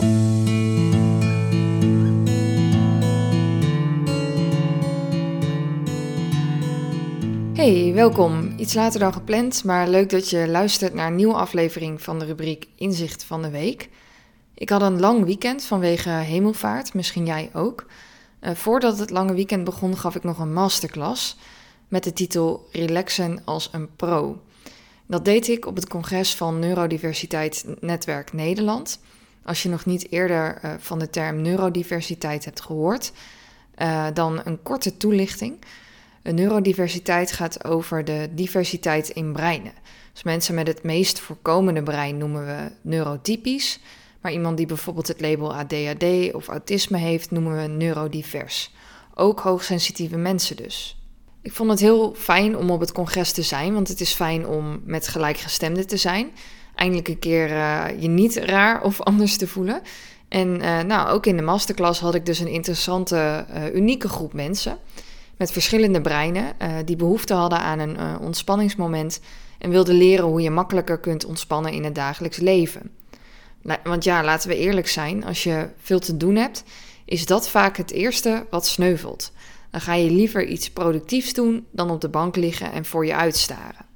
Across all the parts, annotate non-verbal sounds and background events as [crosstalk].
Hey, welkom. Iets later dan gepland, maar leuk dat je luistert naar een nieuwe aflevering van de rubriek Inzicht van de Week. Ik had een lang weekend vanwege hemelvaart, misschien jij ook. Uh, voordat het lange weekend begon, gaf ik nog een masterclass met de titel Relaxen als een pro. Dat deed ik op het congres van Neurodiversiteit Netwerk Nederland. Als je nog niet eerder uh, van de term neurodiversiteit hebt gehoord, uh, dan een korte toelichting. Neurodiversiteit gaat over de diversiteit in breinen. Dus mensen met het meest voorkomende brein noemen we neurotypisch. Maar iemand die bijvoorbeeld het label ADHD of autisme heeft, noemen we neurodivers. Ook hoogsensitieve mensen dus. Ik vond het heel fijn om op het congres te zijn, want het is fijn om met gelijkgestemden te zijn. Eindelijk een keer uh, je niet raar of [laughs] anders te voelen. En uh, nou, ook in de masterclass had ik dus een interessante, uh, unieke groep mensen met verschillende breinen die behoefte hadden aan een ontspanningsmoment en wilden leren hoe je makkelijker kunt ontspannen in het dagelijks leven. Want ja, laten we eerlijk zijn, als je veel te doen hebt, is dat vaak het eerste wat sneuvelt. Dan ga je liever iets productiefs doen dan op de bank liggen en voor je uitstaren.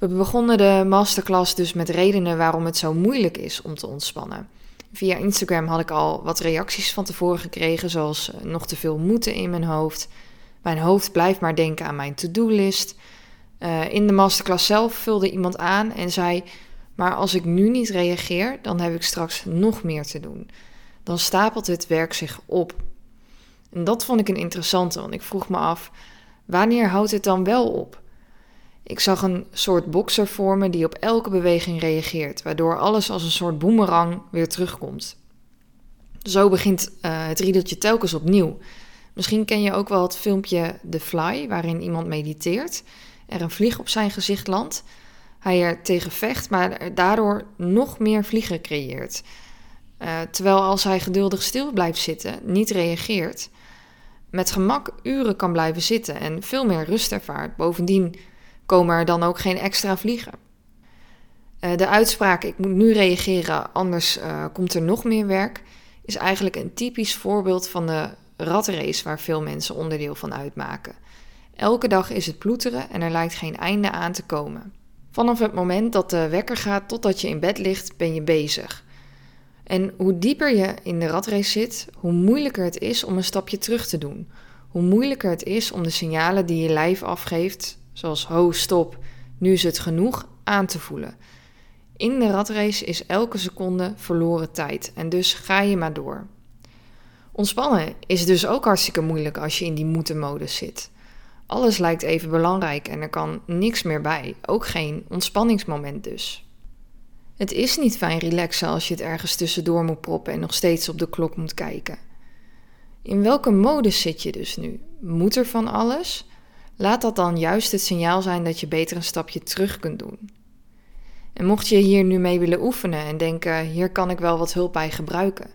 We begonnen de masterclass dus met redenen waarom het zo moeilijk is om te ontspannen. Via Instagram had ik al wat reacties van tevoren gekregen, zoals eh, nog te veel moeten in mijn hoofd. Mijn hoofd blijft maar denken aan mijn to-do-list. Uh, in de masterclass zelf vulde iemand aan en zei: Maar als ik nu niet reageer, dan heb ik straks nog meer te doen. Dan stapelt het werk zich op. En dat vond ik een interessante, want ik vroeg me af, wanneer houdt het dan wel op? Ik zag een soort bokser vormen die op elke beweging reageert, waardoor alles als een soort boemerang weer terugkomt. Zo begint uh, het riedeltje telkens opnieuw. Misschien ken je ook wel het filmpje The Fly, waarin iemand mediteert, er een vlieg op zijn gezicht landt, hij er tegen vecht, maar daardoor nog meer vliegen creëert. Uh, terwijl als hij geduldig stil blijft zitten, niet reageert, met gemak uren kan blijven zitten en veel meer rust ervaart. Bovendien komen er dan ook geen extra vliegen. Uh, de uitspraak: ik moet nu reageren, anders uh, komt er nog meer werk, is eigenlijk een typisch voorbeeld van de ratrace waar veel mensen onderdeel van uitmaken. Elke dag is het ploeteren en er lijkt geen einde aan te komen. Vanaf het moment dat de wekker gaat totdat je in bed ligt, ben je bezig. En hoe dieper je in de ratrace zit, hoe moeilijker het is om een stapje terug te doen. Hoe moeilijker het is om de signalen die je lijf afgeeft, zoals ho, stop, nu is het genoeg, aan te voelen. In de ratrace is elke seconde verloren tijd en dus ga je maar door. Ontspannen is dus ook hartstikke moeilijk als je in die moeten-modus zit. Alles lijkt even belangrijk en er kan niks meer bij, ook geen ontspanningsmoment dus. Het is niet fijn relaxen als je het ergens tussendoor moet proppen en nog steeds op de klok moet kijken. In welke modus zit je dus nu? Moet er van alles? Laat dat dan juist het signaal zijn dat je beter een stapje terug kunt doen. En mocht je hier nu mee willen oefenen en denken: hier kan ik wel wat hulp bij gebruiken,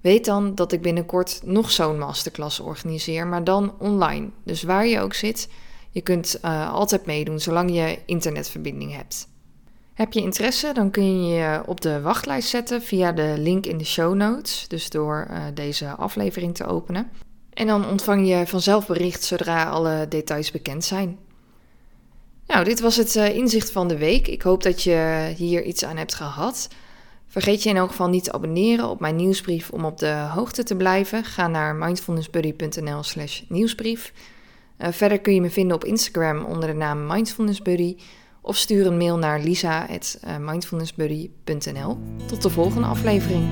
weet dan dat ik binnenkort nog zo'n masterclass organiseer, maar dan online. Dus waar je ook zit, je kunt uh, altijd meedoen zolang je internetverbinding hebt. Heb je interesse, dan kun je je op de wachtlijst zetten via de link in de show notes, dus door uh, deze aflevering te openen. En dan ontvang je vanzelf bericht zodra alle details bekend zijn. Nou, dit was het uh, inzicht van de week. Ik hoop dat je hier iets aan hebt gehad. Vergeet je in elk geval niet te abonneren op mijn nieuwsbrief om op de hoogte te blijven. Ga naar mindfulnessbuddy.nl/slash nieuwsbrief. Uh, verder kun je me vinden op Instagram onder de naam mindfulnessbuddy of stuur een mail naar lisa.mindfulnessbuddy.nl. Tot de volgende aflevering.